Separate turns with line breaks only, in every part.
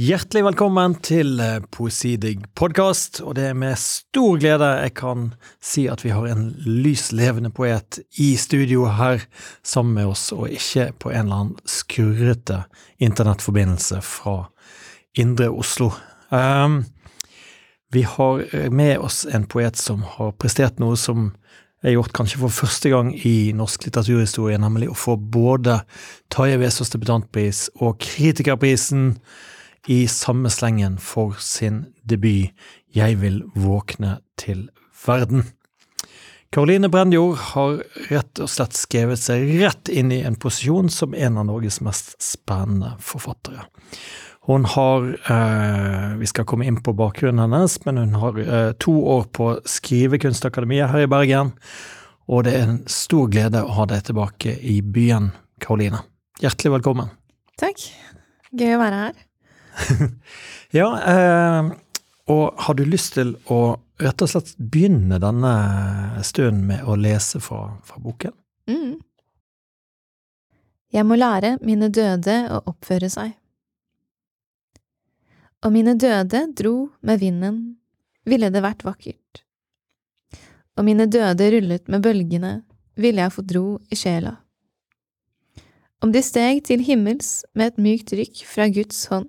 Hjertelig velkommen til Poesidig Poesidigg podkast, og det er med stor glede jeg kan si at vi har en lys levende poet i studio her sammen med oss, og ikke på en eller annen skurrete internettforbindelse fra indre Oslo. Um, vi har eh, med oss en poet som har prestert noe som er gjort kanskje for første gang i norsk litteraturhistorie, nemlig å få både Tarjei Vesaas debutantpris og Kritikerprisen i samme slengen for sin debut Jeg vil våkne til verden. Karoline Brendjord har rett og slett skrevet seg rett inn i en posisjon som en av Norges mest spennende forfattere. Hun har eh, Vi skal komme inn på bakgrunnen hennes, men hun har eh, to år på Skrivekunstakademiet her i Bergen. Og det er en stor glede å ha deg tilbake i byen, Karoline. Hjertelig velkommen.
Takk. Gøy å være her.
Ja, eh, og har du lyst til å rett og slett begynne denne stunden med å lese fra, fra boken? Mm.
Jeg må lære mine døde å oppføre seg. Om mine døde dro med vinden, ville det vært vakkert. Om mine døde rullet med bølgene, ville jeg fått ro i sjela. Om de steg til himmels med et mykt rykk fra Guds hånd,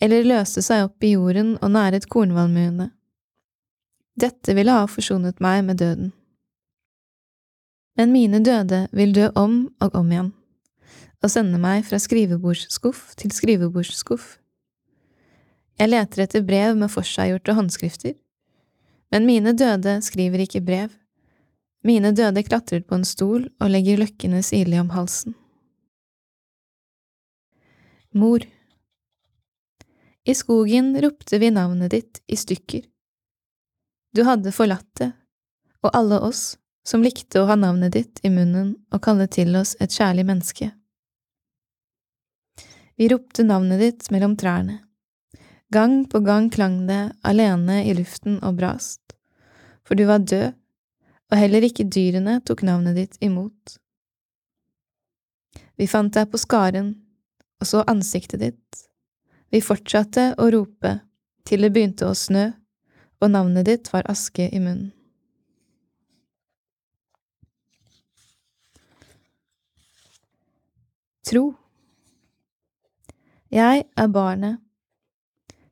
eller løste seg opp i jorden og næret kornvalmuene. Dette ville ha forsonet meg med døden. Men mine døde vil dø om og om igjen, og sende meg fra skrivebordsskuff til skrivebordsskuff. Jeg leter etter brev med forseggjorte håndskrifter, men mine døde skriver ikke brev. Mine døde klatrer på en stol og legger løkkene sirlig om halsen. Mor. I skogen ropte vi navnet ditt i stykker. Du hadde forlatt det, og alle oss som likte å ha navnet ditt i munnen og kalle til oss et kjærlig menneske. Vi ropte navnet ditt mellom trærne. Gang på gang klang det alene i luften og brast, for du var død, og heller ikke dyrene tok navnet ditt imot. Vi fant deg på skaren og så ansiktet ditt vi fortsatte å rope til det begynte å snø, og navnet ditt var aske i munnen. Tro Jeg er barnet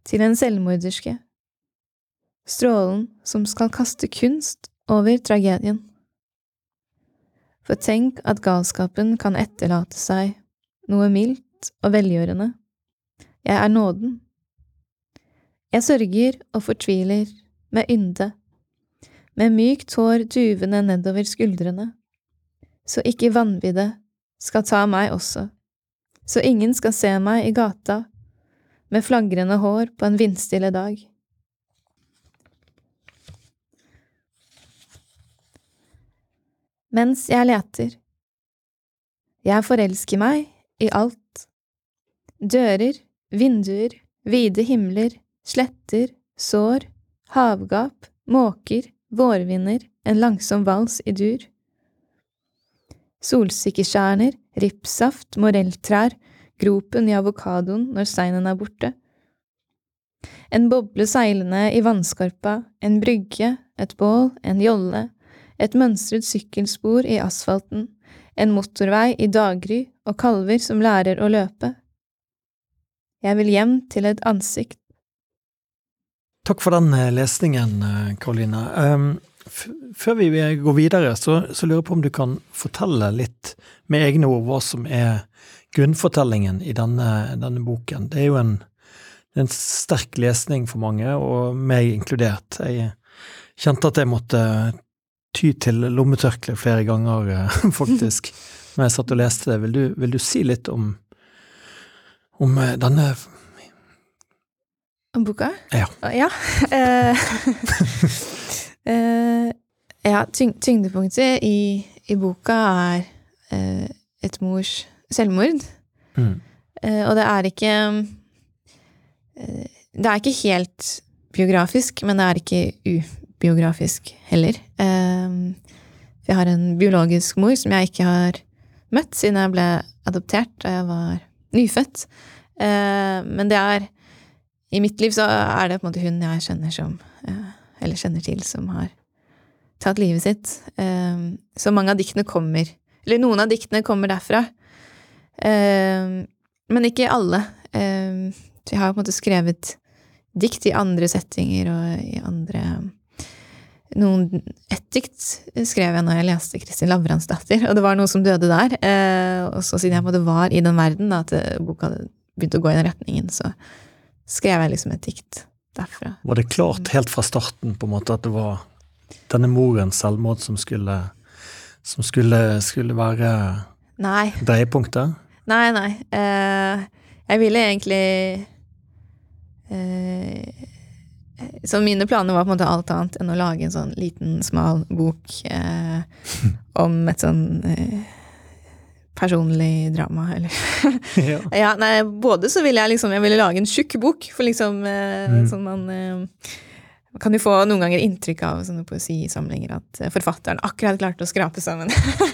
til en selvmorderske, strålen som skal kaste kunst over tragedien. For tenk at galskapen kan etterlate seg noe mildt og velgjørende jeg er nåden. Jeg sørger og fortviler med ynde, med mykt hår duvende nedover skuldrene, så ikke vanvidde skal ta meg også, så ingen skal se meg i gata med flagrende hår på en vindstille dag. Mens jeg leter. Jeg forelsker meg i alt. Dører, vinduer, vide himler, sletter, sår, havgap, måker, vårvinder, en langsom vals i dur. Solsikkeskjerner, ripssaft, morelltrær, gropen i avokadoen når steinen er borte. En boble seilende i vannskorpa, en brygge, et bål, en jolle, et mønstret sykkelspor i asfalten, en motorvei i daggry og kalver som lærer å løpe. Jeg vil hjem til et ansikt.
Takk for den eh, lesningen, eh, Karoline. Um, før vi går videre, så, så, lurer jeg på om du kan fortelle litt med egne ord hva som er grunnfortellingen i denne, denne boken. Det er jo en, en, sterk lesning for mange, og meg inkludert. Jeg kjente at jeg måtte ty til lommetørkle flere ganger, eh, faktisk, når jeg satt og leste det. Vil du, vil du si litt om om eh, denne
Om boka?
Ja.
Ja, uh, ja tyngdepunktet i, i, boka er et mors selvmord. Mm. Og det er ikke Det er ikke helt biografisk, men det er ikke ubiografisk heller. jeg har en biologisk mor som jeg ikke har møtt siden jeg ble adoptert da jeg var nyfødt. Eh, men det er I mitt liv så er det på en måte hun jeg kjenner som eh, Eller kjenner til, som har tatt livet sitt. Eh, så mange av diktene kommer Eller noen av diktene kommer derfra. Men ikke alle. Jeg har på en måte skrevet dikt i andre settinger og i andre noen, Et dikt skrev jeg når jeg leste Kristin Lavransdatter, og det var noe som døde der. Eh, og så siden jeg både var i den verden, da, at eh, boka begynte å gå i den retningen, så skrev jeg liksom et dikt derfra.
Var det klart helt fra starten på en måte at det var denne morens selvmord som skulle, som skulle, skulle være
Nei.
dreiepunktet?
Nei, nei. Eh, jeg ville egentlig eh, så mine planer var på en måte alt annet enn å lage en sånn liten, smal bok eh, om et sånn eh, personlig drama, eller
ja.
Ja, nei, både så ville jeg liksom Jeg ville lage en tjukk bok, for liksom eh,
Mm.
sånn man eh, kan jo få noen ganger inntrykk av sånne poesisamlinger at eh, forfatteren akkurat klarte å skrape sammen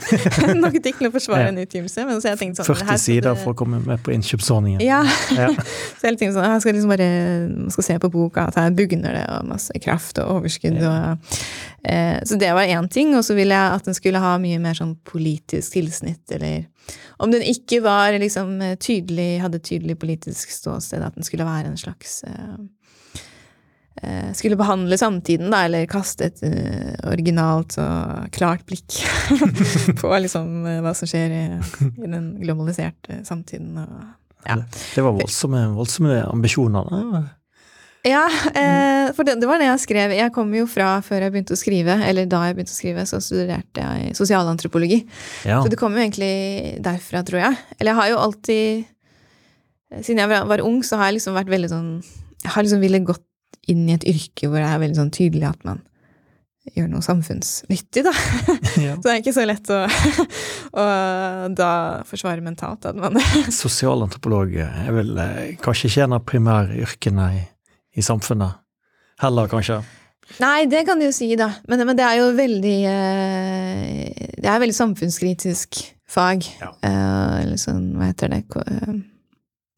nok ting til å forsvare
Ja.
en utgivelse. Men så jeg tenkte sånn
40
her
sider
det-
for å komme med på innkjøpsordningen.
Ja.
Ja.
Så jeg tenkte sånn, jeg skal liksom bare man skal se på boka at her bugner det og masse kraft og overskudd. Og, eh, så det var én ting. Og så ville jeg at den skulle ha mye mer sånn politisk tilsnitt, eller om den ikke var liksom tydelig, hadde tydelig politisk ståsted, at den skulle være en slags eh, eh, skulle behandle samtiden, da, eller kaste et eh, originalt og klart blikk på liksom eh, hva som skjer i, i den globaliserte samtiden. Og, ja.
Det var voldsomme, voldsomme ambisjoner. da.
Ja, eh, for det, det var det jeg skrev. Jeg kom jo fra, før jeg begynte å skrive, eller da jeg begynte å skrive, så studerte jeg sosialantropologi.
Ja.
Så det kom jo egentlig derfra, tror jeg. Eller jeg har jo alltid Siden jeg var, var ung, så har jeg liksom vært veldig sånn Jeg har liksom villet gått inn i et yrke hvor det er veldig sånn tydelig at man gjør noe samfunnsnyttig, da.
ja.
Så det er ikke så lett å, å da forsvare mentalt at man
Sosialantropolog er vel eh, kanskje ikke en av primæryrkene i, i samfunnet. Heller, kanskje.
Nei, det kan du jo si, da. Men, men det er jo veldig eh, Det er veldig samfunnskritisk fag.
Ja.
Eh, eller sånn, hva heter det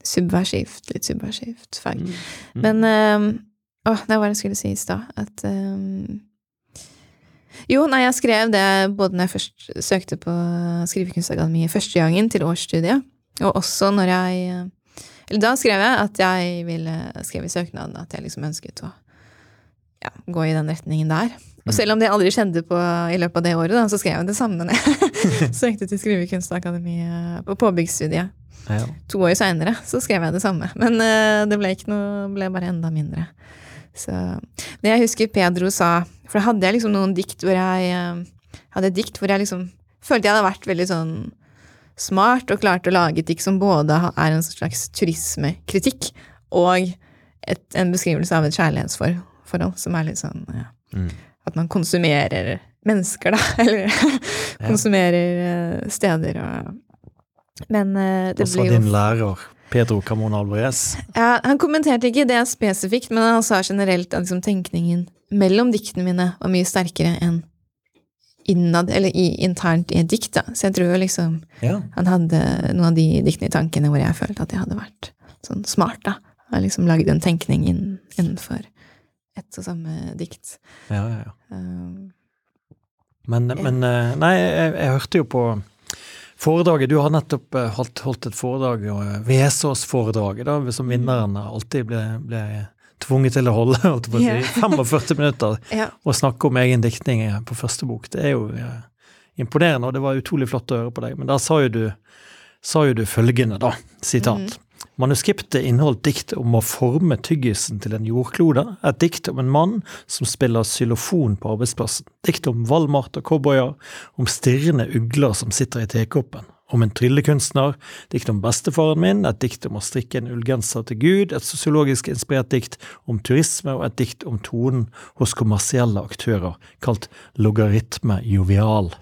Subversivt. Litt subversivt fag.
Mm.
Men eh, Åh, det var det jeg skulle si i stad. At um, Jo, nei, jeg skrev det både når jeg først søkte på Skrivekunstakademiet første gangen til årsstudiet, og også når jeg Eller da skrev jeg at jeg ville skrev i søknaden at jeg liksom ønsket å ja, gå i den retningen der. Og selv om det aldri skjedde på, i løpet av det året, da, så skrev jeg det samme når jeg søkte til Skrivekunstakademiet på påbyggsstudiet.
Ja.
To år seinere så skrev jeg det samme, men uh, det ble noe, ble bare enda mindre. Så Det jeg husker Pedro sa, for da hadde jeg liksom noen dikt hvor jeg eh, hadde et dikt hvor jeg liksom følte jeg hadde vært veldig sånn smart og klart å lage et dikt som både er en slags turismekritikk og et, en beskrivelse av et kjærlighetsforhold, som er litt sånn ja,
Mm.
At man konsumerer mennesker, da. Eller konsumerer eh, steder og Men eh, det blir jo
din lærer Pedro Camon Alvarez.
ja, Han kommenterte ikke det spesifikt, men han sa generelt at liksom, tenkningen mellom diktene mine var mye sterkere enn innad, eller i, internt i et dikt. da. Så jeg tror liksom
Ja.
han hadde noen av de diktene i tankene hvor jeg følte at jeg hadde vært sånn smart. da. Har liksom lagd en tenkning inn, innenfor ett og samme dikt.
Ja, ja, ja.
Um,
Men, men eh, Nei, jeg, jeg hørte jo på foredraget. Du har nettopp eh, holdt, holdt et foredrag, og Vesaas-foredraget, som vinneren alltid ble, ble tvunget til å holde. Holdt på å si. 45 minutter
ja.
å snakke om egen diktning eh, på første bok. Det er jo eh, imponerende, og det var utrolig flott å høre på deg. Men da sa jo du, sa jo du følgende, da. Sitat. Manuskriptet inneholdt dikt om å forme tyggisen til en jordklode, et dikt om en mann som spiller xylofon på arbeidsplassen, dikt om Valmart og cowboyer, om stirrende ugler som sitter i tekoppen, om en tryllekunstner, dikt om bestefaren min, et dikt om å strikke en ullgenser til Gud, et sosiologisk inspirert dikt om turisme og et dikt om tonen hos kommersielle aktører, kalt logaritme jovial.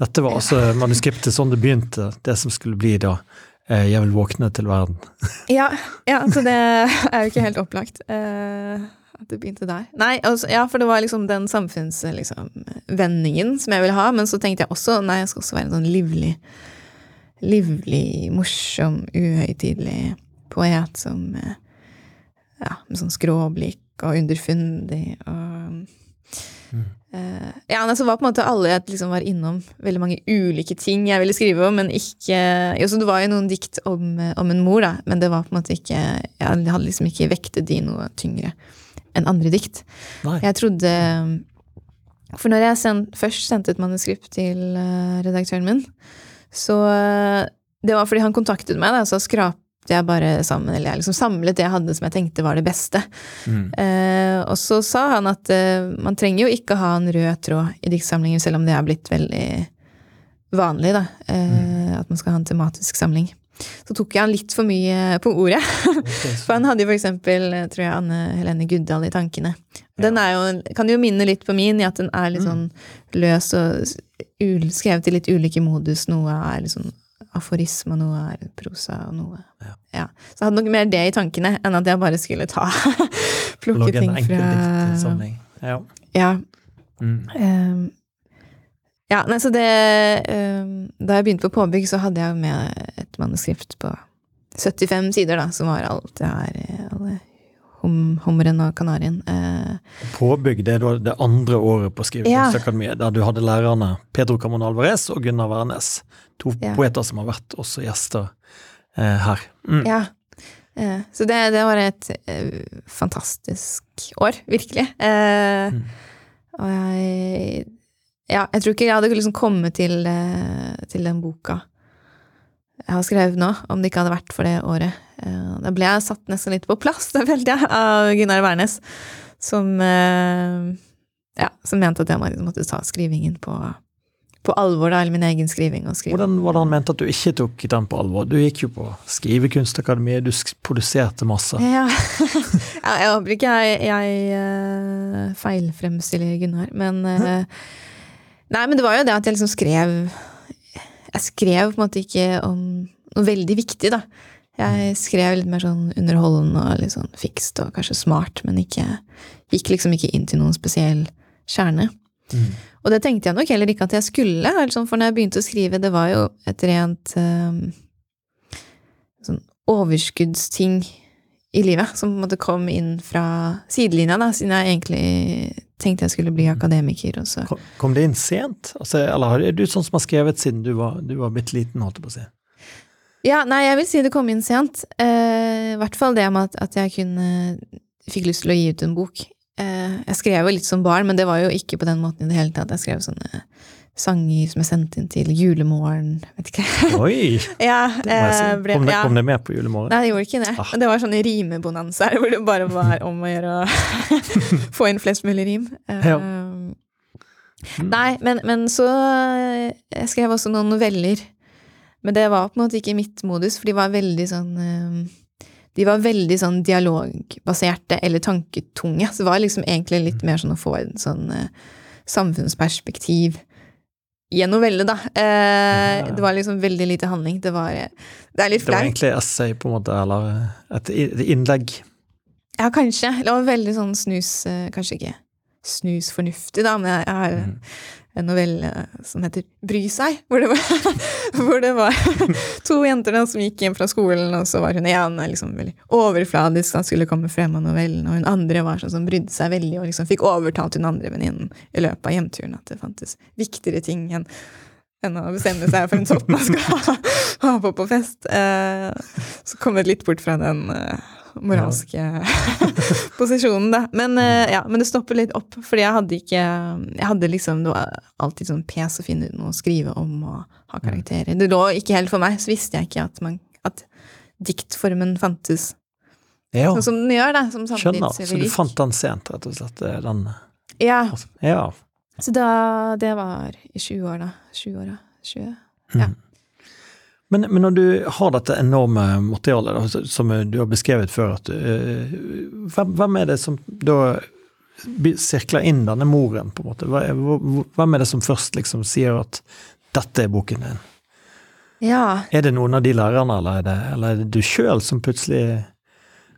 Dette var altså manuskriptet sånn det begynte, det som skulle bli da Jeg vil våkne til verden.
Ja, ja, så det er jo ikke helt opplagt eh, at det begynte der. Nei, altså, ja, for det var liksom den samfunnsvendingen liksom, som jeg ville ha, men så tenkte jeg også nei, jeg skal også være en sånn livlig, livlig, morsom, uhøytidelig poet som eh, ja, med sånn skråblikk og underfundig og
Mm.
eh, Ja, så var på en måte alle jeg liksom var innom veldig mange ulike ting jeg ville skrive om, men ikke Jo, så det var jo noen dikt om, eh, om en mor, da, men det var på en måte ikke Jeg hadde liksom ikke vektet de noe tyngre enn andre dikt.
Nei.
Jeg trodde For når jeg send, først sendte et manuskript til eh, redaktøren min, så Det var fordi han kontaktet meg, da, så skrapte jeg bare sammen, eller jeg liksom samlet det jeg hadde som jeg tenkte var det beste.
Mm.
Eh, og så sa han at eh, man trenger jo ikke ha en rød tråd i diktsamlinger, selv om det er blitt veldig vanlig, da. Eh, At man skal ha en tematisk samling. Så tok jeg han litt for mye på ordet. For han hadde jo for eksempel, eh, tror jeg, Anne Helene Guddal i tankene. Den er jo, kan jo minne litt på min, i at den er litt sånn løs og skrevet i litt ulike modus. Noe er litt sånn aforisme, og noe er prosa, og noe
Ja.
Så jeg hadde nok mer det i tankene enn at jeg bare skulle ta Plukke
Lage
ting fra.
Ja.
Ja.
Mm.
Um, ja, nei, så det um, Da jeg begynte på påbygg, så hadde jeg med et manuskript på 75 sider, da, som var alt det her eh, Alle hum, hummeren og kanarien. Eh,
Påbygg det er det andre året på
Ja.
Der du hadde lærerne Pedro Camon Alvarez og Gunnar Wærnes. To
Ja.
poeter som har vært også gjester eh, her. Mm.
Ja. Eh, så det, det var et eh, fantastisk år, virkelig. Eh,
Mm.
Og jeg Ja, jeg tror ikke jeg hadde liksom kommet til, eh, til den boka jeg har skrevet nå, om det ikke hadde vært for det året. Eh, da ble jeg satt nesten litt på plass, det følte jeg, av Gunnar Wærnes, som eh, Ja, som mente at jeg liksom måtte ta skrivingen på, på alvor, da, eller min egen skriving. og skrive.
Hvordan var det han mente at du ikke tok den på alvor? Du gikk jo på Skrivekunstakademiet, du produserte masse.
Ja. ja, jeg håper ikke jeg, jeg eh, feilfremstiller Gunnar, men Nei, men det var jo det at jeg liksom skrev Jeg skrev på en måte ikke om noe veldig viktig, da. Jeg skrev litt mer sånn underholdende og litt sånn fikst og kanskje smart, men ikke Gikk liksom ikke inn til noen spesiell kjerne.
Mm.
Og det tenkte jeg nok heller ikke at jeg skulle, altså, for når jeg begynte å skrive, det var jo et rent um, sånn overskuddsting i livet, som på en måte kom inn fra sidelinja, da, siden jeg egentlig tenkte jeg skulle bli akademiker, og så
Kom- Kom det inn sent? Altså, eller er du sånn som har skrevet siden du var, du var bitte liten, holdt jeg på å si?
Ja, nei, jeg vil si det kom inn sent. Eh, I hvert fall det med at, at jeg kunne Fikk lyst til å gi ut en bok. Eh, jeg skrev jo litt som barn, men det var jo ikke på den måten i det hele tatt. Jeg skrev sånne sanger som er sendt inn til julemorgen, vet ikke.
Oi!
ja, eh, ble,
Kom, det,
ja.
kom det med på julemorgen?
Nei, det gjorde ikke det.
Ah.
Det var sånne rimebonanzaer hvor det bare var om å gjøre å få inn flest mulig rim. Eh,
mm.
Nei, men, men så eh, Jeg skrev også noen noveller. Men det var på en måte ikke mitt modus, for de var veldig sånn eh, De var veldig sånn dialogbaserte eller tanketunge. Så det var liksom egentlig litt mer sånn å få en sånn eh, samfunnsperspektiv i en novelle, da. Eh,
Ja.
Det var liksom veldig lite handling. Det var Det er litt
Det var egentlig essay, på en måte, eller et, et innlegg.
Ja, kanskje. Det var veldig sånn snus eh, Kanskje ikke snusfornuftig, da, men jeg, jeg. En novelle som heter Bry seg, hvor det var, hvor det var to jenter da, som gikk hjem fra skolen, og så var hun ene liksom veldig overfladisk, han skulle komme frem av novellen, og hun andre var sånn som brydde seg veldig, og liksom fikk overtalt hun andre venninnen i løpet av hjemturen at det fantes viktigere ting enn enn å bestemme seg for en topp man skal ha, på på fest. Eh, så kom det litt bort fra den eh, moralske posisjonen, da. Men, eh, ja, men det stopper litt opp, fordi jeg hadde ikke Jeg hadde liksom Det var alltid sånn pes å finne ut noe å skrive om og ha karakterer. Det lå ikke helt for meg, så visste jeg ikke at, man, at diktformen fantes
Ja,
sånn som den gjør, da. Som
skjønner. Så du fant den sent, rett og slett? eh, Den,
Ja.
altså. Ja.
Så da Det var i 20 år, da. 20 år, da. 20. Ja.
Mm. Men, men når du har dette enorme materialet som du har beskrevet før, at, eh, hvem, hvem er det som da sirkler inn denne moren, på en måte? Hvem er det som først liksom sier at 'dette er boken din'?
ja.
Er det noen av de lærerne, eller er det, eller er det du sjøl som plutselig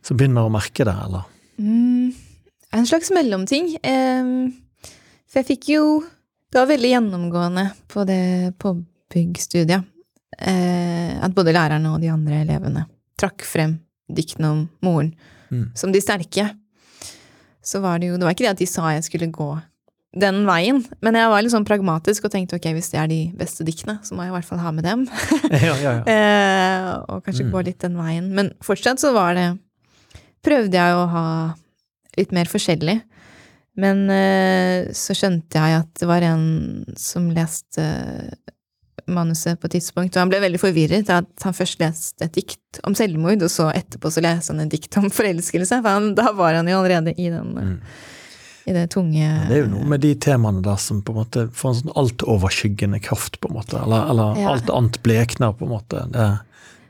som begynner å merke det, eller?
Mm, en slags mellomting. Em, for jeg fikk jo Det var veldig gjennomgående på det påbyggstudiet. Eh, at både lærerne og de andre elevene trakk frem diktene om moren
Mm.
som de sterke, så var det jo Det var ikke det at de sa jeg skulle gå den veien, men jeg var litt sånn pragmatisk og tenkte ok, hvis det er de beste diktene, så må jeg i hvert fall ha med dem.
Ja, ja, ja.
Eh, og kanskje
Mm.
gå litt den veien. Men fortsatt så var det Prøvde jeg å ha litt mer forskjellig. Men eh, så skjønte jeg at det var en som leste manuset på et tidspunkt, og han ble veldig forvirret av at han først leste et dikt om selvmord, og så etterpå så leste han et dikt om forelskelse. For han, da var han jo allerede i den
Mm.
i det tunge
Ja, Det er jo noe med de temaene der som på en måte får en sånn altoverskyggende kraft, på en måte. Eller, eller
Ja.
alt annet blekner, på en måte. Det,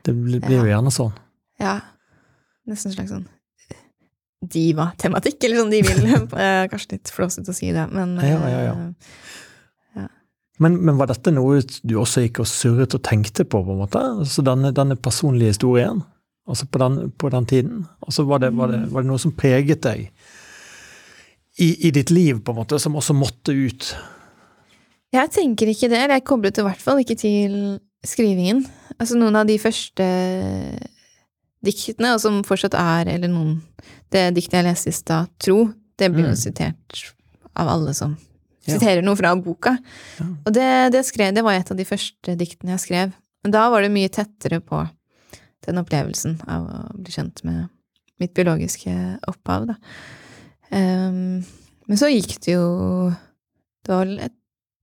det blir blir jo gjerne sånn.
Ja. Nesten slags sånn diva-tematikk, eller sånn de vil. eh, Kanskje litt flåsete å si det, men
Ja, ja, ja. Men, men var dette noe du også gikk og surret og tenkte på, på en måte? Altså denne, denne personlige historien? Altså på den, på den tiden? Altså var det, var, det, var det noe som preget deg i, i ditt liv, på en måte, som også måtte ut?
Jeg tenker ikke det, eller jeg koblet i hvert fall ikke til skrivingen. Altså noen av de første diktene, og som fortsatt er, eller noen Det diktet jeg leste i stad, Tro, det blir jo
Mm.
sitert av alle som. Siterer noe fra boka. Og det, det skrev Det var et av de første diktene jeg skrev. Men da var det mye tettere på den opplevelsen av å bli kjent med mitt biologiske opphav, da. Um, men så gikk det jo Det var, et,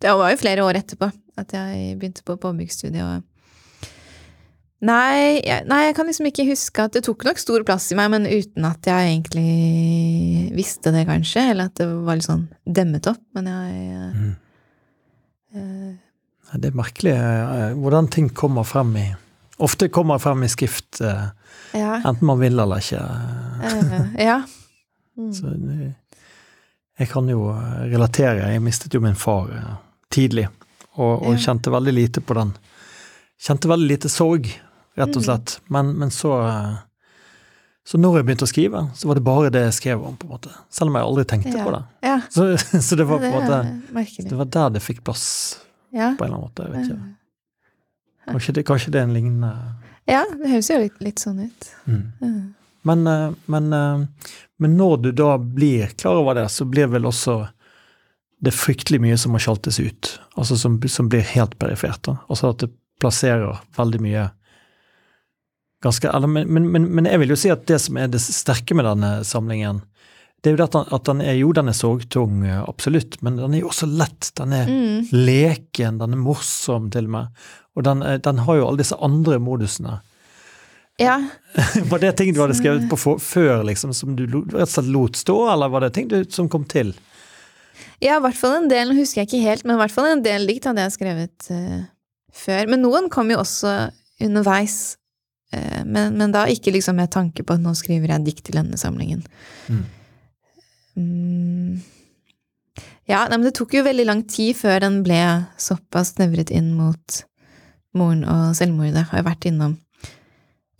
det var jo flere år etterpå at jeg begynte på påbyggsstudiet, og Nei jeg, nei, jeg kan liksom ikke huske at det tok nok stor plass i meg, men uten at jeg egentlig visste det, kanskje, eller at det var litt sånn demmet opp. Men jeg
Mm.
eh,
Det er merkelig eh, hvordan ting kommer frem i Ofte kommer frem i skrift, eh,
Ja.
enten man vil eller ikke.
eh, ja. Mm.
Så det, jeg kan jo eh, relatere. Jeg mistet jo min far eh, tidlig, og, og
Ja.
kjente veldig lite på den. Kjente veldig lite sorg, rett og
Mm.
slett. Men, men så Så når jeg begynte å skrive, så var det bare det jeg skrev om, på en måte. Selv om jeg aldri tenkte
Ja.
på det.
ja.
Så, så det var på en måte. Det var der det fikk plass,
Ja.
på en eller annen måte. Jeg vet ikke. Kanskje det, kanskje det er en lignende
ja, det høres jo litt, litt sånn ut.
mm.
Mm.
Men, eh, men, eh, men når du da blir klar over det, så blir vel også det fryktelig mye som må sjaltes ut. Altså som, som blir helt perifert. da. Altså at det plasserer veldig mye ganske eller, men, men, men, men jeg vil jo si at det som er det sterke med denne samlingen, det er jo at den, at den er jo den er sorgtung, eh, absolutt, men den er jo også lett. Den er
Mm.
leken, den er morsom til og med. Og den, er- den har jo alle disse andre modusene.
Ja.
Var det ting du hadde skrevet på for, før, liksom, som du rett og slett lot stå, eller var det ting du, som kom til?
Ja, i hvert fall en del, husker jeg ikke helt, men i hvert fall en del dikt hadde jeg skrevet uh, før. Men noen kom jo også underveis. Eh, men, men da ikke liksom med tanke på at nå skriver jeg dikt til denne samlingen.
Mm.
Mm. Ja, nei, men det tok jo veldig lang tid før den ble såpass snevret inn mot moren og selvmordet, har jeg vært innom.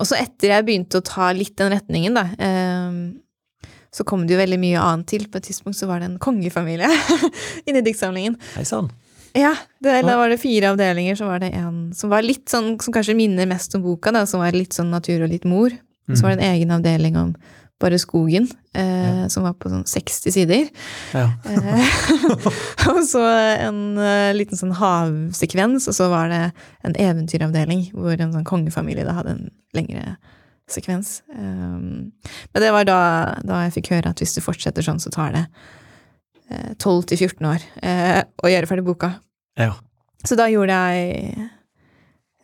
Og så etter jeg begynte å ta litt den retningen, da, eh, så kom det jo veldig mye annet til. På et tidspunkt så var det en kongefamilie inni diktsamlingen.
Hei sann.
Ja, det, da var det fire avdelinger, så var det en som var litt sånn, som kanskje minner mest om boka, da, som var litt sånn natur og litt mor. Mm. så var det en egen avdeling om bare skogen, eh, som var på sånn 60 sider.
Ja.
Eh, og så en uh, liten sånn havsekvens, og så var det en eventyravdeling hvor en sånn kongefamilie da hadde en lengre sekvens. Um, men det var da, da jeg fikk høre at hvis du fortsetter sånn, så tar det 12 til 14 år eh, å gjøre ferdig boka.
ja.
Så da gjorde jeg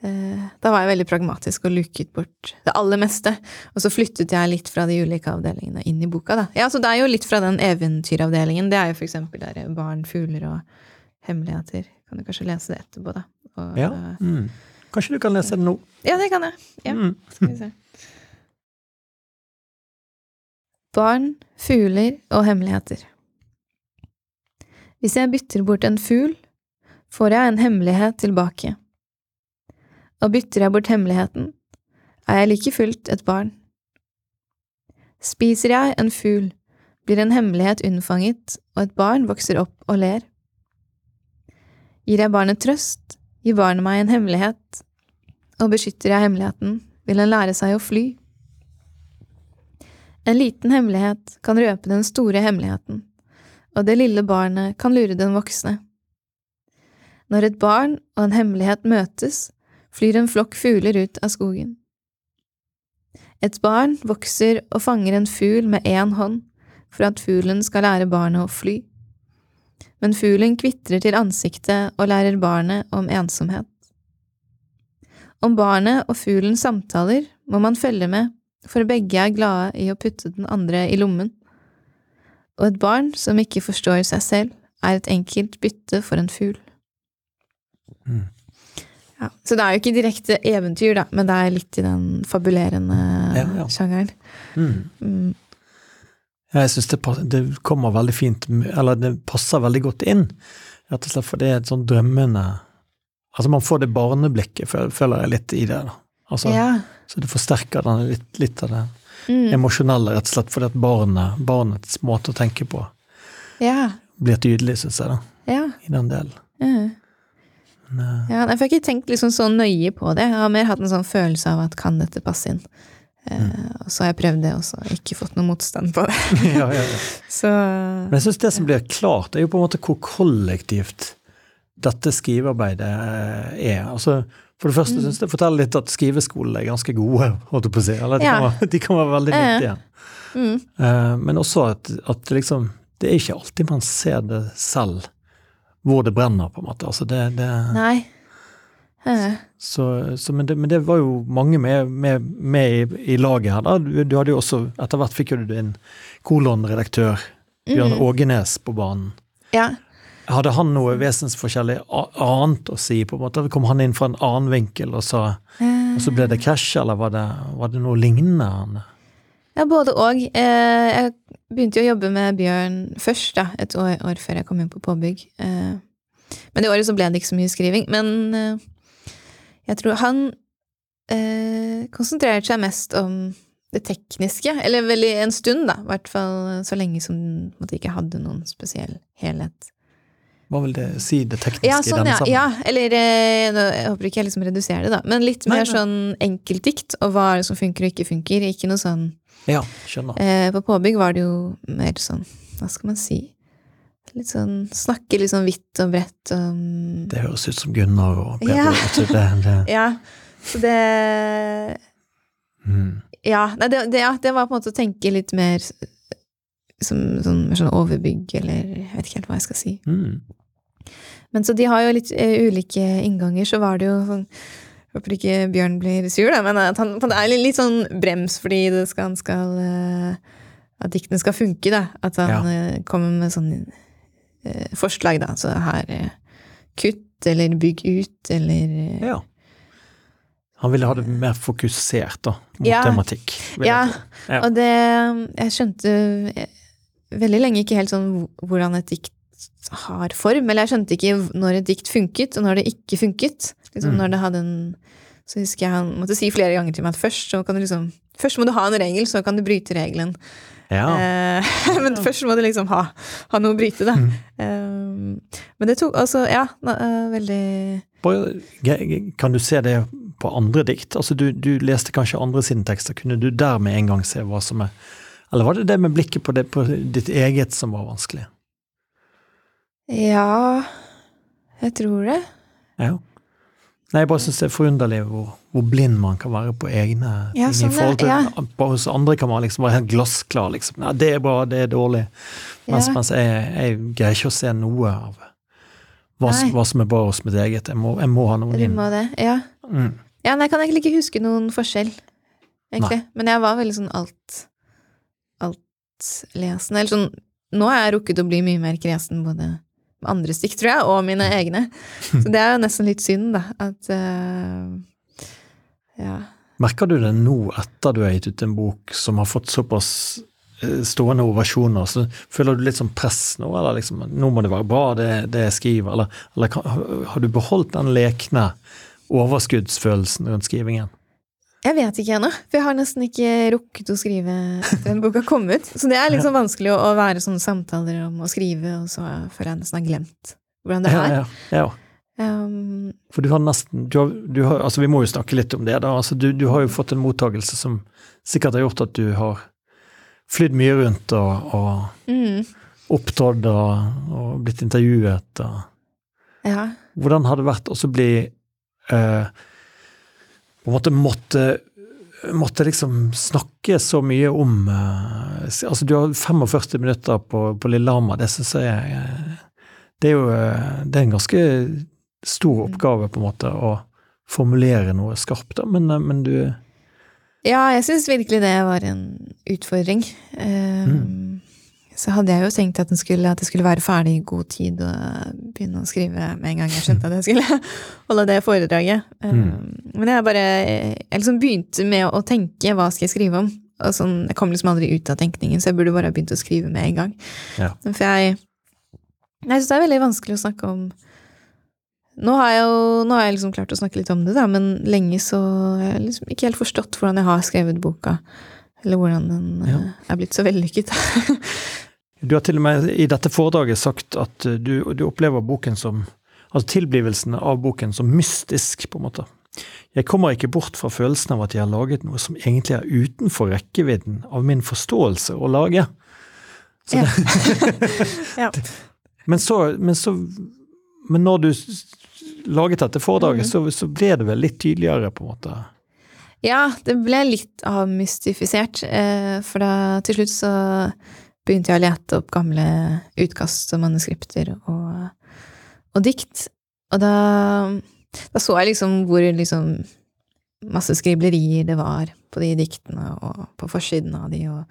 eh, Da var jeg veldig pragmatisk og luket bort det aller meste. Og så flyttet jeg litt fra de ulike avdelingene inn i boka, da. Ja, så det er jo litt fra den eventyravdelingen. Det er jo eksempel der barn, fugler og hemmeligheter. Kan du kanskje lese det etterpå, da. Og,
ja.
eh,
Mm. Kanskje du kan lese det nå?
ja, det kan jeg. Ja.
Mm.
Skal vi se. Barn, fugler og hemmeligheter. Hvis jeg bytter bort en fugl, får jeg en hemmelighet tilbake. Og bytter jeg bort hemmeligheten, er jeg like fullt et barn. Spiser jeg en fugl, blir en hemmelighet unnfanget, og et barn vokser opp og ler. Gir jeg barnet trøst, gir barnet meg en hemmelighet, og beskytter jeg hemmeligheten, vil den lære seg å fly. En liten hemmelighet kan røpe den store hemmeligheten, og det lille barnet kan lure den voksne. Når et barn og en hemmelighet møtes, flyr en flokk fugler ut av skogen. Et barn vokser og fanger en fugl med én hånd for at fuglen skal lære barnet å fly. Men fuglen kvitrer til ansiktet og lærer barnet om ensomhet. Om barnet og fuglen samtaler, må man følge med, for begge er glade i å putte den andre i lommen. Og et barn som ikke forstår seg selv, er et enkelt bytte for en fugl.
Mm.
Ja, så det er jo ikke direkte eventyr, da, men det er litt i den fabulerende
Ja, ja.
sjangeren.
Mm.
Mm.
Ja, Jeg syns det, det kommer veldig fint Eller det passer veldig godt inn, rett og slett for det er et sånn drømmende Altså, man får det barneblikket, føler jeg litt i det. da. Altså,
Ja.
Så det forsterker den litt, litt av det
Mm.
emosjonelle, rett og slett fordi at barnet, barnets måte å tenke på
ja.
blir tydelig, syns jeg, da,
Ja.
i den delen.
Mm.
Men, uh,
Ja, for jeg har ikke tenkt liksom så nøye på det. Jeg har mer hatt en sånn følelse av at kan dette passe inn? Eh,
Mm.
og så har jeg prøvd det, og så ikke fått noe motstand på det.
ja, ja, ja.
Så
Men jeg syns det som blir klart, er jo på en måte hvor kollektivt dette skrivearbeidet eh, er. Altså, for det første
Mm.
syns jeg forteller litt at skriveskolene er ganske gode, holdt på å si. Eller de,
Ja.
kan, være, de kan være veldig nyttige.
mm,
Uh, men også at, at liksom Det er ikke alltid man ser det selv, hvor det brenner, på en måte. Altså det, det,
Nei.
Så, så, men, det, men det var jo mange med, med, med i, i laget her. Da. Du, du hadde jo også, Etter hvert fikk jo du din kolonredaktør, Bjørn
mm,
Ågenes, på banen.
Ja.
Hadde han noe vesensforskjellig annet å si? på en måte? Kom han inn fra en annen vinkel, og så,
Eh,
og så ble det krasj, eller var det, var det noe lignende? han?
Ja, både og. Eh, jeg begynte jo å jobbe med Bjørn først, da, et år, år før jeg kom inn på påbygg. Eh, men det året så ble det ikke så mye skriving. Men eh, jeg tror han eh, konsentrerte seg mest om det tekniske, eller vel i en stund, da. I hvert fall så lenge som på ikke hadde noen spesiell helhet.
Hva vil det si, det tekniske
Ja,
i
sånn,
denne
ja.
sammenhengen?
ja. Eller eh, jeg håper ikke jeg liksom reduserer det, da. Men litt mer
nei.
sånn enkeltdikt, og hva er det som funker og ikke funker. Ikke noe sånn
Ja, skjønner.
Eh, på påbygg var det jo mer sånn, hva skal man si Litt sånn Snakke litt sånn vidt og bredt om
Det høres ut som Gunnar og Peder.
Ja.
altså, det, det,
Ja. Så det
mm.
Ja, nei, det, det, ja, det var på en måte å tenke litt mer som sånn, sånn overbygg, eller jeg vet ikke helt hva jeg skal si.
Mm.
Men så de har jo litt uh, ulike innganger, så var det jo sånn Håper ikke Bjørn blir sur, da, men at han, det er litt, litt sånn brems fordi det skal, han skal uh, At diktene skal funke, da. At han
Ja.
uh, kommer med sånn forslag, da. Så her Kutt, eller bygg ut, eller
Ja. Han ville ha det mer fokusert, da, mot
Ja.
tematikk.
Ja.
Ja.
Og det Jeg skjønte veldig lenge ikke helt sånn hvordan et dikt har form. Eller jeg skjønte ikke når et dikt funket, og når det ikke funket. Liksom
Mm.
når det hadde en Så husker jeg han måtte si flere ganger til meg at først så kan du liksom Først må du ha en regel, så kan du bryte regelen.
ja.
Eh, men først må du liksom ha, ha noe å bryte, da.
Mm.
Eh, men det tok altså Ja, eh, veldig
kan du se det på andre dikt? Altså, du, du leste kanskje andre sine tekster. Kunne du der med en gang se hva som er Eller var det det med blikket på, det, på ditt eget som var vanskelig?
Ja, jeg tror det.
Ja. Nei, jeg bare syns det er forunderlig hvor, hvor blind man kan være på egne
Ja,
ting.
sånn,
I forhold til
ja.
Hos andre kan man liksom være helt glassklar. Liksom. Nei, det er bra, det er dårlig. Mens,
Ja.
mens jeg, jeg greier ikke å se noe av hva, hva som er bra hos mitt eget. Jeg må, jeg må ha noen inn.
det. Ja.
Mm.
Ja, nei, jeg kan egentlig ikke huske noen forskjell, egentlig. Men jeg var veldig sånn alt altlesende. Eller sånn Nå har jeg rukket å bli mye mer kresen både med andres dikt, tror jeg, og mine egne. Så det er jo nesten litt synd, da, at uh, Ja.
Merker du det nå, etter du har gitt ut en bok som har fått såpass eh, stående ovasjoner, så føler du litt sånn press nå, eller liksom nå må det være bra, det, det jeg skriver, eller, eller har du beholdt den lekne overskuddsfølelsen rundt skrivingen?
Jeg vet ikke ennå, for jeg har nesten ikke rukket å skrive etter den boka kom ut. Så det er liksom vanskelig å, å være sånne samtaler om å skrive, og så føler jeg nesten har glemt hvordan det er.
ja, ja.
Um,
For du har nesten du har, du har, altså Vi må jo snakke litt om det. da, altså Du, du har jo fått en mottagelse som sikkert har gjort at du har flydd mye rundt og, og
Mm.
opptrådt og, og blitt intervjuet. Og.
Ja.
Hvordan har det vært å bli eh, På en måte måtte, måtte liksom snakke så mye om eh, Altså, du har 45 minutter på, på Lillehammer. Det syns jeg eh, Det er jo eh, det er en ganske stor oppgave, på en måte, å formulere noe skarpt, da, men, men du
Ja, jeg syns virkelig det var en utfordring. Eh, Så hadde jeg jo tenkt at, skulle, at jeg skulle være ferdig i god tid og begynne å skrive med en gang jeg skjønte at jeg skulle holde det foredraget. Mm. Men jeg bare Jeg liksom begynte med å tenke hva skal jeg skrive om. Og sånn, jeg kom liksom aldri ut av tenkningen, så jeg burde bare begynt å skrive med en gang.
Ja.
For jeg Jeg syns det er veldig vanskelig å snakke om nå har, jeg jo, nå har jeg liksom klart å snakke litt om det, da, men lenge så har jeg liksom ikke helt forstått hvordan jeg har skrevet boka. Eller hvordan den
Ja.
eh, er blitt så vellykket.
Du har til og med i dette foredraget sagt at eh, du, du opplever boken som Altså tilblivelsen av boken som mystisk, på en måte. Jeg kommer ikke bort fra følelsen av at jeg har laget noe som egentlig er utenfor rekkevidden av min forståelse å lage. Så
Ja.
det,
ja.
men, så, men så Men når du laget dette foredraget,
mm.
så, så ble det vel litt tydeligere, på en måte?
ja, det ble litt avmystifisert, eh, for da til slutt så begynte jeg å lete opp gamle utkast og manuskripter og, og dikt. Og da, da så jeg liksom hvor liksom masse skriblerier det var på de diktene og på forsiden av de, og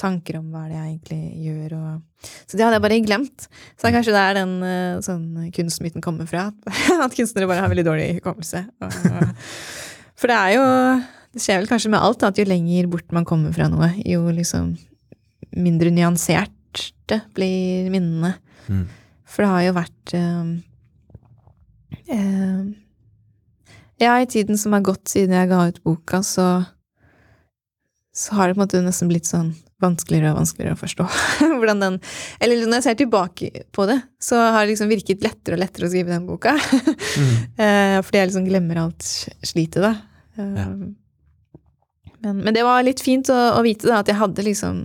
tanker om hva det er jeg egentlig gjør. Og, så det hadde jeg bare glemt. Så det er kanskje der den eh, sånn kunstmyten kommer fra. At kunstnere bare har veldig dårlig hukommelse. For det er jo Det skjer vel kanskje med alt, at jo lenger bort man kommer fra noe, jo liksom mindre nyansert blir minnene.
Mm.
For det har jo vært eh, eh, Ja, i tiden som har gått siden jeg ga ut boka, så så har det på en måte nesten blitt sånn vanskeligere og vanskeligere å forstå hvordan den Eller når jeg ser tilbake på det, så har det liksom virket lettere og lettere å skrive den boka.
Mm.
Eh, fordi jeg liksom glemmer alt slitet, da. Eh,
Ja.
men, men det var litt fint å, å vite da, at jeg hadde liksom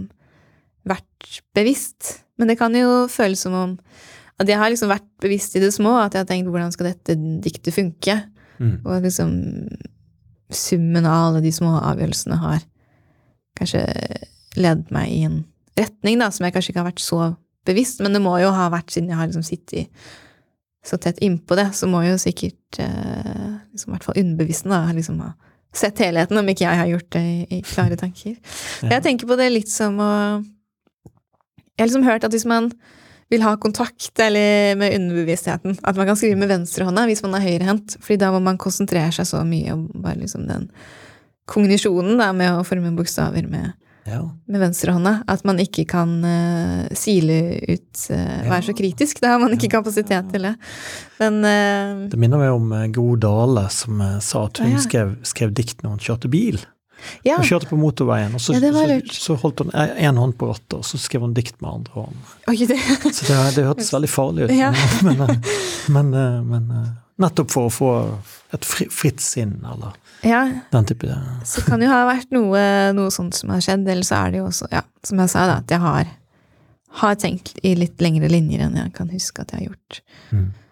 vært bevisst. Men det kan jo føles som om at jeg har liksom vært bevisst i det små, at jeg har tenkt hvordan skal dette diktet funke?
Mm.
Og liksom summen av alle de små avgjørelsene har kanskje ledet meg i en retning da, som jeg kanskje ikke har vært så bevisst, men det må jo ha vært siden jeg har liksom sittet så tett innpå det, så må jo sikkert eh, liksom, i hvert fall underbevissten da, liksom ha sett helheten, om ikke jeg har gjort det i, i klare tanker.
Ja.
Jeg tenker på det litt som å Jeg har liksom hørt at hvis man vil ha kontakt eller med underbevisstheten, at man kan skrive med venstrehånda hvis man er høyrehendt, fordi da må man konsentrere seg så mye om bare liksom den kognisjonen da, med å forme bokstaver med,
Ja.
med venstrehånda, at man ikke kan uh, sile ut eh,
Ja.
Være så kritisk. Da har man ikke kapasitet til det. Men uh,
Det minner meg om Gro Dale, som sa at hun
ja.
skrev, skrev dikt når hun kjørte bil.
Ja.
Hun kjørte på motorveien, og så,
Ja,
så, så holdt hun én hånd på rattet, og så skrev hun dikt med andre hånd.
Oi, det,
Så det, det hørtes veldig farlig ut.
Ja.
Men, eh, men, eh, men eh, nettopp for å få et fritt sinn, eller
ja.
den type det.
Så kan jo ha vært noe, noe sånt som har skjedd, eller så er det jo også, ja, som jeg sa, da, at jeg har, har tenkt i litt lengre linjer enn jeg kan huske at jeg har gjort.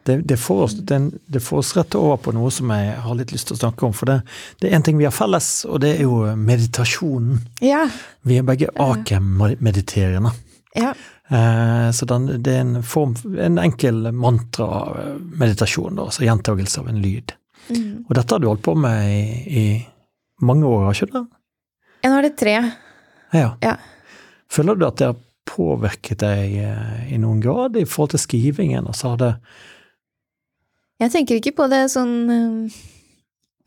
Det, det, får oss, det, det får oss rett over på noe som jeg har litt lyst til å snakke om. For det, det er én ting vi har felles, og det er jo meditasjonen.
Ja.
Vi er begge akem-mediterende.
Ja.
Eh, så den, det er en form, en enkel mantra-meditasjon, altså gjentagelse av en lyd.
Mm.
Og dette har du holdt på med i, i mange år, har ikke du?
Ja, Nå er det tre.
Ja.
Ja.
Føler du at det har påvirket deg eh, i noen grad i forhold til skrivingen? Altså har det
Jeg tenker ikke på det sånn øh,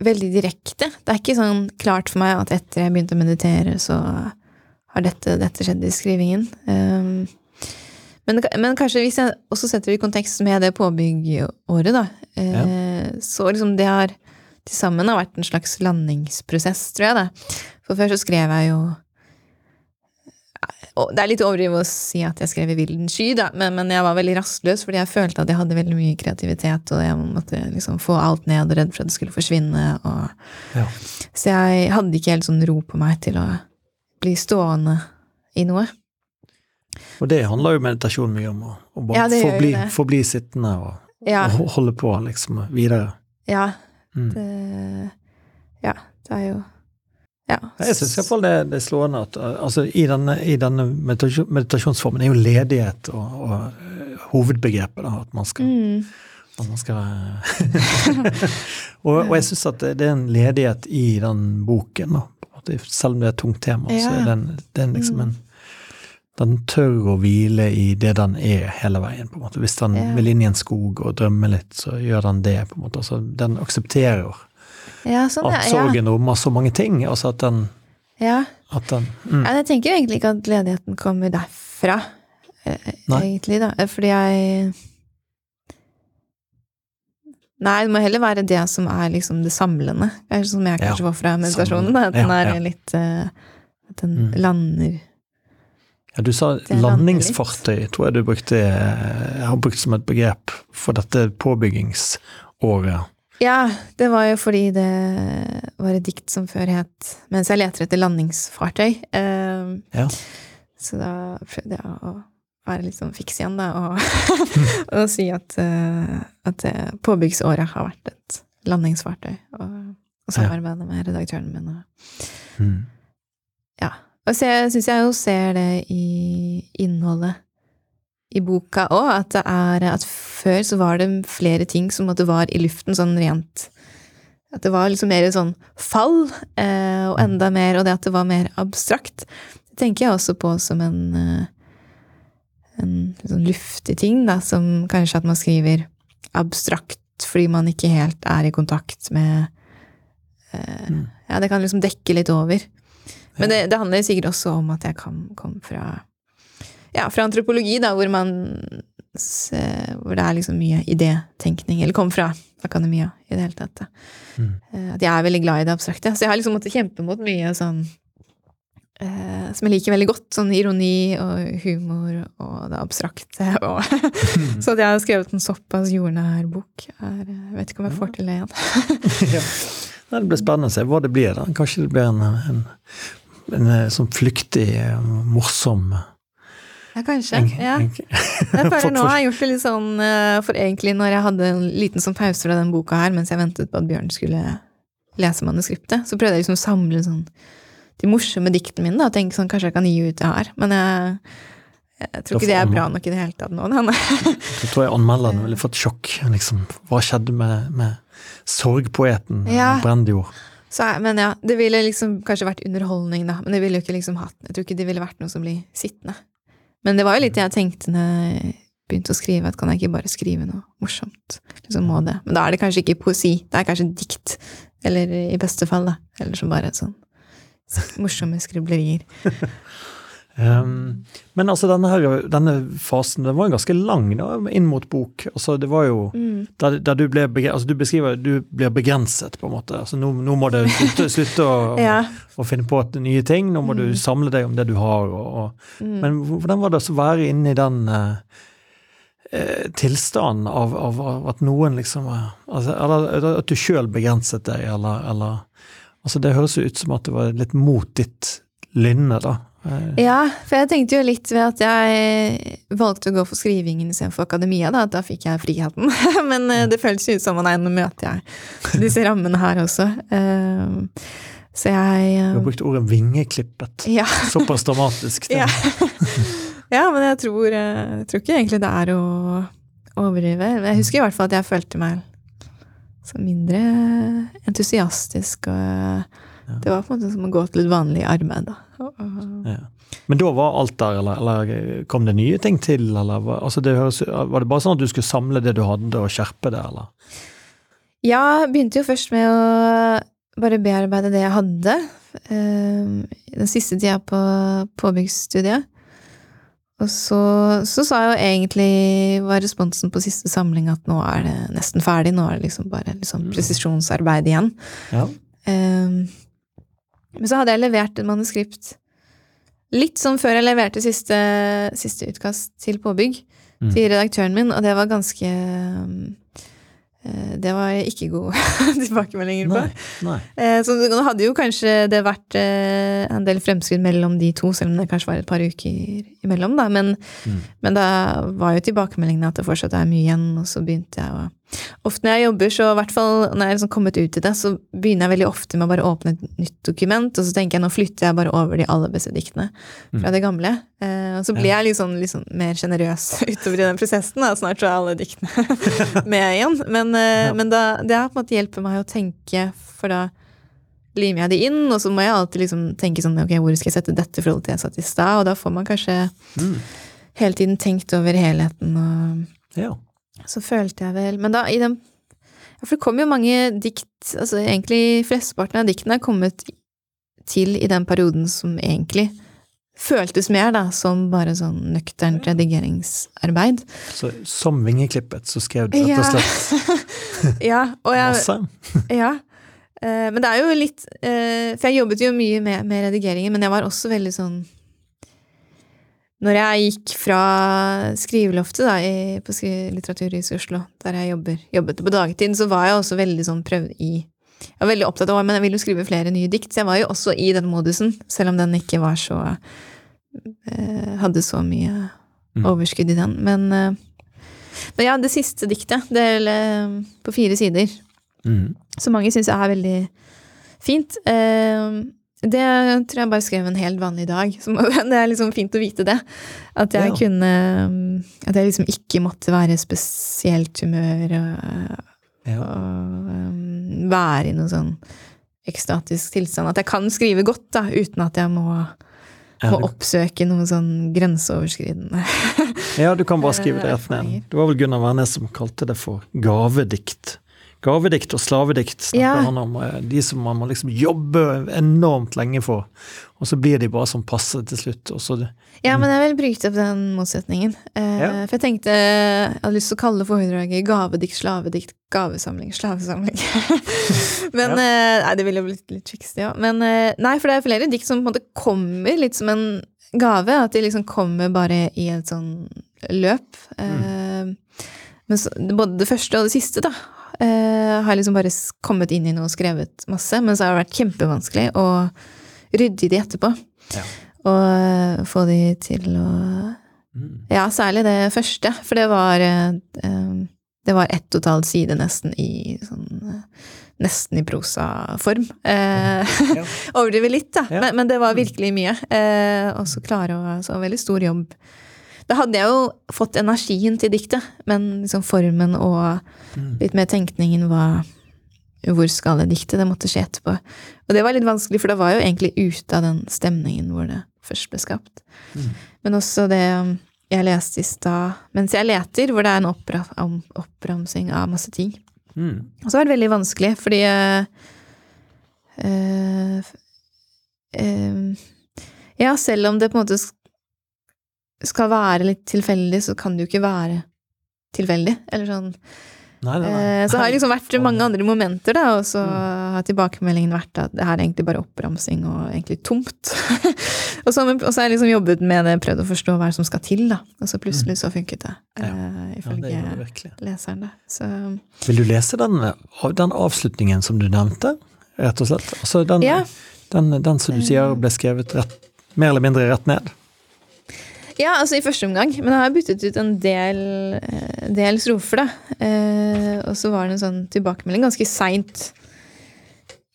veldig direkte. Det er ikke sånn klart for meg at etter jeg begynte å meditere, så har dette, dette skjedd i skrivingen. Um, men, men kanskje hvis jeg også setter det i kontekst med det påbyggåret, da, eh, så liksom det har til sammen har vært en slags landingsprosess, tror jeg, da. For før så skrev jeg jo og Det er litt overdrivet å si at jeg skrev i vilden sky, da, men, men jeg var veldig rastløs fordi jeg følte at jeg hadde veldig mye kreativitet, og jeg måtte liksom få alt ned og redd for at det skulle forsvinne. Og,
Ja.
så jeg hadde ikke helt sånn ro på meg til å bli stående i noe.
Og det handler jo meditasjon mye om, å, bare
Ja,
forbli, forbli sittende og,
Ja.
og holde på liksom videre.
Ja,
Mm.
det Ja, det er jo Ja.
Jeg syns iallfall det, det er slående at uh, altså, i denne, i denne meditasjon, meditasjonsformen er jo ledighet og, og uh, hovedbegrepet. da, At man skal,
Mm.
at man skal og, og jeg syns at det, det er en ledighet i den boken. da, Selv om det er et tungt tema, så er den, den liksom
Mm.
en den tør å hvile i det den er hele veien. på en måte. Hvis den
Ja.
vil inn i en skog og drømme litt, så gjør den det. på en måte. Altså, den aksepterer
Ja, sånn,
at
ja.
sorgen så mange ting. altså at den,
ja.
at den mm.
Ja, jeg tenker egentlig ikke at ledigheten kommer derfra, eh,
Nei.
egentlig, da. Eh, Fordi jeg Nei, det må heller være det som er liksom det samlende. Kanskje som jeg
Ja,
kanskje får fra meditasjonen. Da. At den
Ja,
er litt uh, At den
Mm.
lander
Ja, du sa landingsfartøy, tror jeg du brukte, Jeg har brukt som et begrep for dette påbyggingsåret.
Ja, det var jo fordi det var et dikt som før het 'Mens jeg leter etter landingsfartøy'. Eh,
Ja.
Så da prøvde jeg å være litt sånn fiks igjen, da, og, og si at, uh, at eh, påbyggsåret har vært et landingsfartøy. Og, og samarbeide med redaktøren min. Og,
Mm.
ja. og så syns jeg jo ser det i innholdet i boka òg, at det At før så var det flere ting som måtte var i luften, sånn rent At det var liksom mer sånn fall, eh, og enda mer, og det at det var mer abstrakt. Det tenker jeg også på som en eh, en sånn luftig ting, da, som kanskje at man skriver abstrakt fordi man ikke helt er i kontakt med eh,
Mm.
Ja, det kan liksom dekke litt over. Men det, det handler sikkert også om at jeg kan komme fra ja, fra antropologi, da, hvor man s- hvor det er liksom mye idétenkning, eller kom fra akademia i det hele tatt.
Mm.
Eh, At jeg er veldig glad i det abstrakte. Så jeg har liksom måttet kjempe mot mye sånn eh, som jeg liker veldig godt. Sånn ironi og humor og det abstrakte. Og så at jeg har skrevet en såpass jordnær bok, er, eh, jeg vet ikke om jeg får til det igjen.
ja. Det blir spennende å se hva det blir. da. Kanskje det blir en, en, en, en sånn flyktig, eh, morsom
Ja, kanskje. Ja. Jeg føler nå har jeg gjort det litt sånn eh, For egentlig, når jeg hadde en liten sånn pause fra den boka her, mens jeg ventet på at Bjørn skulle lese manuskriptet, så prøvde jeg liksom å samle sånn de morsomme diktene mine, da, og tenke sånn kanskje jeg kan gi ut det her. Men jeg, jeg tror ikke det er bra nok i det hele tatt nå. Da.
Så tror jeg anmelderne ville fått sjokk. liksom. Hva skjedde med, med sorgpoeten
Ja.
Brendjord?
Så, men ja, det ville liksom kanskje vært underholdning, da. Men det ville jo ikke liksom hatt Jeg tror ikke det ville vært noe som blir sittende. Men det var jo litt det jeg tenkte når jeg begynte å skrive, at kan jeg ikke bare skrive noe morsomt? Liksom må det. Men da er det kanskje ikke poesi, det er kanskje dikt. Eller i beste fall, da. Eller som bare sånn morsomme skriblerier.
Um, men altså denne, her, denne fasen den var jo ganske lang da, inn mot bok. Altså det var jo
Mm.
der, der du ble altså Du beskriver du blir begrenset, på en måte. Altså nå, nå må du slutte, slutte å,
Ja.
å finne på et nye ting. Nå må du
Mm.
samle deg om det du har. Og, og.
Mm.
Men hvordan var det å være inne i den eh, tilstanden av, av, av at noen liksom eh, altså, Eller at du sjøl begrenset deg, eller, eller Altså Det høres jo ut som at det var litt mot ditt lynne, da. Eh,
Ja, for jeg tenkte jo litt ved at jeg valgte å gå for skrivingen istedenfor akademia, da, da fikk jeg friheten. Men eh, det føltes jo ut som at nei, nå møter jeg disse rammene her også. Eh, Så jeg
Du har brukt ordet vingeklippet.
Ja.
Såpass dramatisk.
ja. ja, men jeg tror, jeg tror ikke egentlig det er å overdrive. Jeg husker i hvert fall at jeg følte meg så mindre entusiastisk, og det var på en måte som å gå til et vanlig arbeid, da.
Ja. Men da var alt der, eller, eller kom det nye ting til, eller altså det høres, var det bare sånn at du skulle samle det du hadde og skjerpe det, eller?
Ja, begynte jo først med å bare bearbeide det jeg hadde. eh, Den siste tida på påbyggsstudiet. Og så, så sa jo egentlig, var responsen på siste samling at nå er det nesten ferdig, nå er det liksom bare liksom presisjonsarbeid igjen.
Ja.
Eh, Men så hadde jeg levert et manuskript litt som før jeg leverte siste, siste utkast til påbygg
Mm.
til redaktøren min, og det var ganske Eh, det var ikke gode tilbakemeldinger på.
Nei. Nei.
Eh, Så nå hadde jo kanskje det vært eh, en del fremskritt mellom de to, selv om det kanskje var et par uker imellom, da. Men,
Mm.
men da var jo tilbakemeldingene at det fortsatt er mye igjen, og så begynte jeg å Ofte når jeg jobber, så i hvert fall når jeg har liksom kommet ut i det, så begynner jeg veldig ofte med å bare åpne et nytt dokument, og så tenker jeg nå flytter jeg bare over de aller beste diktene fra det gamle. Eh, og så blir jeg liksom sånn mer sjenerøs utover i den prosessen, da. Snart så er alle diktene med igjen. Men, eh, men da, det har på en måte hjulpet meg å tenke, for da limer jeg det inn, og så må jeg alltid liksom tenke sånn ok, hvor skal jeg sette dette i forhold til det jeg satt i stad, og da får man kanskje
Mm.
hele tiden tenkt over helheten og
Ja.
Så følte jeg vel Men da, i den for det kom jo mange dikt Altså egentlig flesteparten av diktene er kommet til i den perioden som egentlig føltes mer da, som bare sånn nøkternt redigeringsarbeid.
Så som vingeklippet så skrev du rett og slett
ja, og jeg,
masse?
ja. Eh, men det er jo litt eh, For jeg jobbet jo mye med, med redigeringen, men jeg var også veldig sånn Når jeg gikk fra skriveloftet da, i, på Litteraturhuset i Oslo, der jeg jobber, jobbet på dagtid, så var jeg også veldig sånn prøvd i Jeg var veldig opptatt av men jeg ville jo skrive flere nye dikt, så jeg var jo også i den modusen, selv om den ikke var så eh, Hadde så mye
Mm.
overskudd i den. Men, eh, men ja, det siste diktet, det er eh, på fire sider,
Mm.
som mange syns er veldig fint. Eh, det tror jeg bare skrev en helt vanlig dag. Det er liksom fint å vite det. At jeg
Ja.
kunne At jeg liksom ikke måtte være i spesielt humør og,
Ja.
og um, være i noen sånn ekstatisk tilstand. At jeg kan skrive godt da, uten at jeg må,
Ja,
må oppsøke noe sånn grenseoverskridende.
ja, du kan bare skrive det rett ned. Det var vel Gunnar Wærnes som kalte det for gavedikt. Gavedikt og slavedikt snakker
Ja.
han om. eh, De som man må liksom jobbe enormt lenge for, og så blir de bare sånn passe til slutt. Så,
Ja, men jeg vil bryte opp den motsetningen. Eh,
Ja.
For jeg tenkte jeg hadde lyst til å kalle foredraget gavedikt, slavedikt, gavesamling, slavesamling. men eh, Nei, det ville jo blitt litt triksy, ja. Men eh, nei, for det er flere dikt som på en måte kommer litt som en gave. At de liksom kommer bare i et sånn løp. Eh, Men så, både det første og det siste, da, eh, har liksom bare kommet inn i noe og skrevet masse. Men så har det vært kjempevanskelig å rydde i de etterpå.
Ja.
Og uh, få de til å
mm.
Ja, særlig det første, for det var eh, Det var ett og et halvt side nesten i sånn Nesten i prosaform. Eh,
Ja.
Overdriver litt, da,
Ja.
men, men det var virkelig mye. Eh, og så klare å Så veldig stor jobb. Da hadde jeg jo fått energien til diktet, men liksom formen og
Mm.
litt mer tenkningen var hvor skal det dikte? Det måtte skje etterpå. Og det var litt vanskelig, for det var jo egentlig ute av den stemningen hvor det først ble skapt.
Mm.
Men også det um, jeg leste i stad mens jeg leter, hvor det er en oppra om, oppramsing av masse ting.
Mm.
Og så var det veldig vanskelig, fordi øh, eh, Ja, selv om det på en måte skal være litt tilfeldig, så kan det jo ikke være tilfeldig. Eller sånn
Nei, nei, nei.
Eh, Så har det liksom vært mange andre momenter, da, og så
Mm.
har tilbakemeldingen vært at det her er egentlig bare oppramsing og egentlig tomt. og, så, har jeg liksom jobbet med det, prøvd å forstå hva som skal til, da. Og så plutselig så funket det,
Mm. Ja.
eh,
Ja, det
ifølge
det
leseren, da. Så
Vil du lese den, den avslutningen som du nevnte, rett og slett? Altså den,
Ja.
den, den som du sier ble skrevet rett, mer eller mindre rett ned?
Ja, altså i første omgang. Men jeg har byttet ut en del, eh, del strofer, da. Eh, og så var det en sånn tilbakemelding ganske seint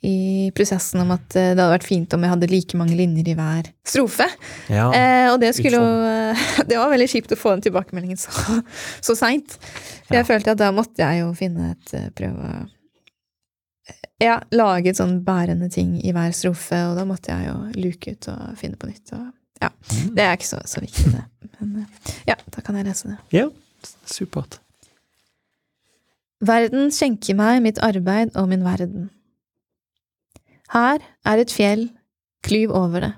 i prosessen om at eh, det hadde vært fint om jeg hadde like mange linjer i hver strofe.
Ja.
Eh, og det skulle jo eh, Det var veldig kjipt å få den tilbakemeldingen så, så seint. For jeg
Ja.
følte at da måtte jeg jo finne et Prøve å ja, lage et sånn bærende ting i hver strofe, og da måtte jeg jo luke ut og finne på nytt. Og, ja,
Mm.
Det er ikke så, så viktig, det. Men eh, ja, da kan jeg lese det.
ja. Supert.
Verden skjenker meg mitt arbeid og min verden. Her er et fjell, klyv over det.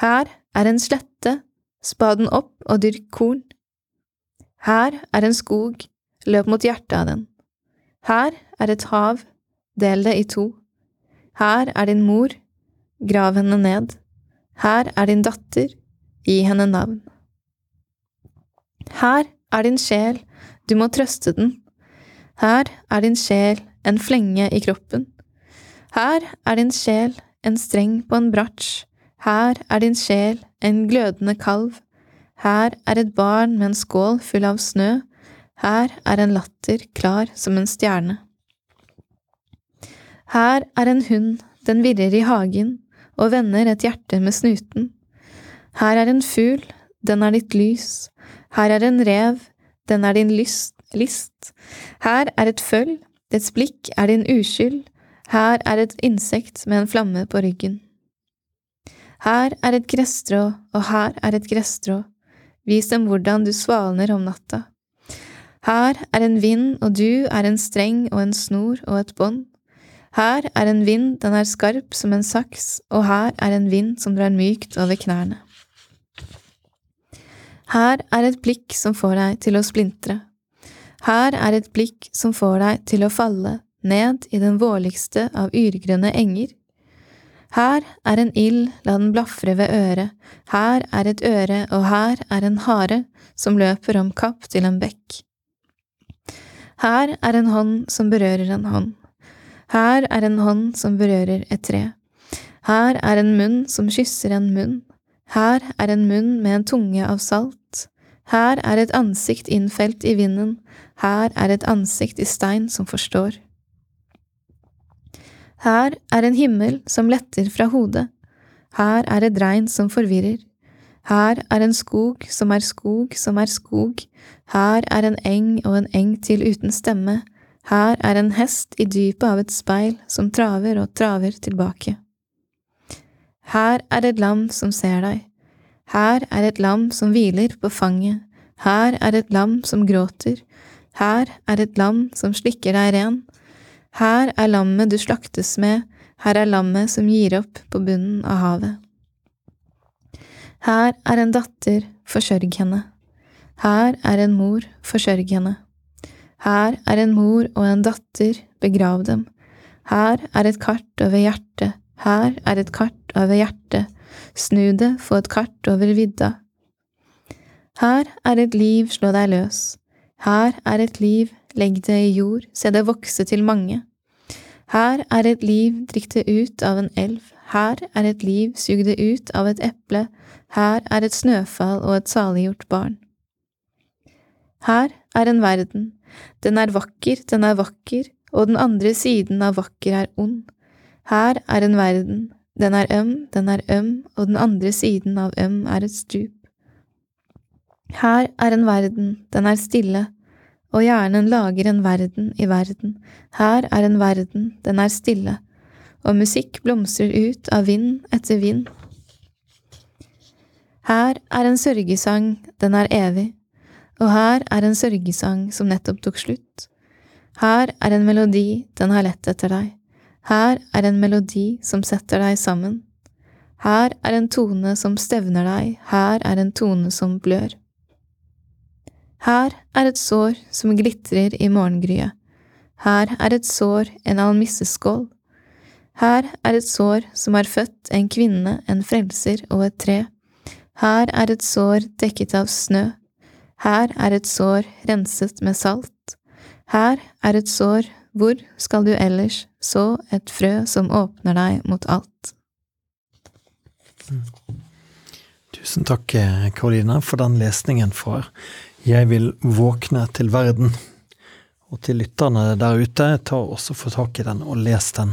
Her er en slette, spa den opp og dyrk korn. Her er en skog, løp mot hjertet av den. Her er et hav, del det i to. Her er din mor, grav henne ned. Her er din datter, gi henne navn. Her er din sjel, du må trøste den. Her er din sjel en flenge i kroppen. Her er din sjel en streng på en bratsj. Her er din sjel en glødende kalv. Her er et barn med en skål full av snø. Her er en latter klar som en stjerne. Her er en hund, den virrer i hagen og vender et hjerte med snuten. Her er en fugl, den er ditt lys. Her er en rev, den er din lyst, list. Her er et føll, dets blikk er din uskyld. Her er et insekt med en flamme på ryggen. Her er et gresstrå, og her er et gresstrå. Vis dem hvordan du svalner om natta. Her er en vind, og du er en streng og en snor og et bånd. Her er en vind, den er skarp som en saks, og her er en vind som drar mykt over knærne. Her er et blikk som får deg til å splintre. Her er et blikk som får deg til å falle ned i den vårligste av yrgrønne enger. Her er en ild, la den blafre ved øret, her er et øre, og her er en hare som løper om kapp til en bekk. Her er en hånd som berører en hånd. Her er en hånd som berører et tre. Her er en munn som kysser en munn. Her er en munn med en tunge av salt. Her er et ansikt innfelt i vinden. Her er et ansikt i stein som forstår. Her er en himmel som letter fra hodet. Her er et regn som forvirrer. Her er en skog som er skog som er skog. Her er en eng og en eng til uten stemme. Her er en hest i dypet av et speil som traver og traver tilbake. Her er et lam som ser deg. Her er et lam som hviler på fanget. Her er et lam som gråter. Her er et lam som slikker deg ren. Her er lammet du slaktes med, her er lammet som gir opp på bunnen av havet. Her er en datter, forsørg henne. Her er en mor, forsørg henne. Her er en mor og en datter, begrav dem. Her er et kart over hjertet, her er et kart over hjertet, snu det, få et kart over vidda. Her er et liv, slå deg løs. Her er et liv, legg det i jord, se det vokse til mange. Her er et liv, drikk det ut av en elv, her er et liv, sug det ut av et eple, her er et snøfall og et saliggjort barn. Her er en verden, den er vakker, den er vakker, og den andre siden av vakker er ond. Her er en verden, den er øm, den er øm, og den andre siden av øm er et stup. Her er en verden, den er stille, og hjernen lager en verden i verden, her er en verden, den er stille, og musikk blomstrer ut av vind etter vind. Her er en sørgesang, den er evig, og her er en sørgesang som nettopp tok slutt. Her er en melodi, den har lett etter deg, her er en melodi som setter deg sammen. Her er en tone som stevner deg, her er en tone som blør. Her er et sår som glitrer i morgengryet. Her er et sår, en almisseskål. Her er et sår som har født en kvinne, en frelser og et tre. Her er et sår dekket av snø. Her er et sår renset med salt. Her er et sår, hvor skal du ellers så et frø som åpner deg mot alt?
Tusen takk, Karolina, for den lesningen fra jeg vil våkne til verden. Og til lytterne der ute, ta også få tak i den og les den.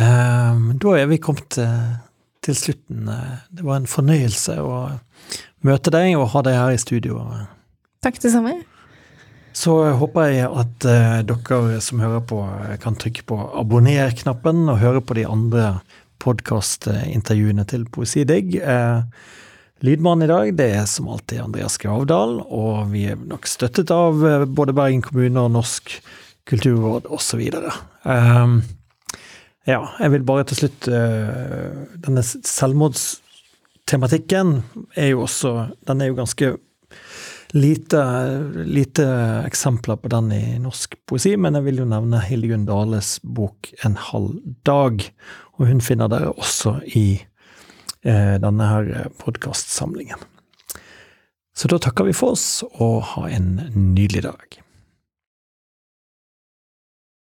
Ehm, da er vi kommet eh, til slutten. Det var en fornøyelse å møte deg og ha deg her i studio.
Takk, det samme.
Så håper jeg at uh, dere som hører på, kan trykke på abonner-knappen og høre på de andre podkastintervjuene til Poesidigg. Lydmannen i dag det er som alltid Andreas Gravdal, og vi er nok støttet av eh, både Bergen kommune og Norsk kulturråd osv. Ja, jeg vil bare til slutt uh, Denne selvmordstematikken er jo også Den er jo ganske lite, lite eksempler på den i norsk poesi, men jeg vil jo nevne Hildegunn Dales bok En halv dag, og hun finner dere også i Eh, denne her eh, podkastsamlingen. Så da takker vi for oss, og ha en nydelig dag.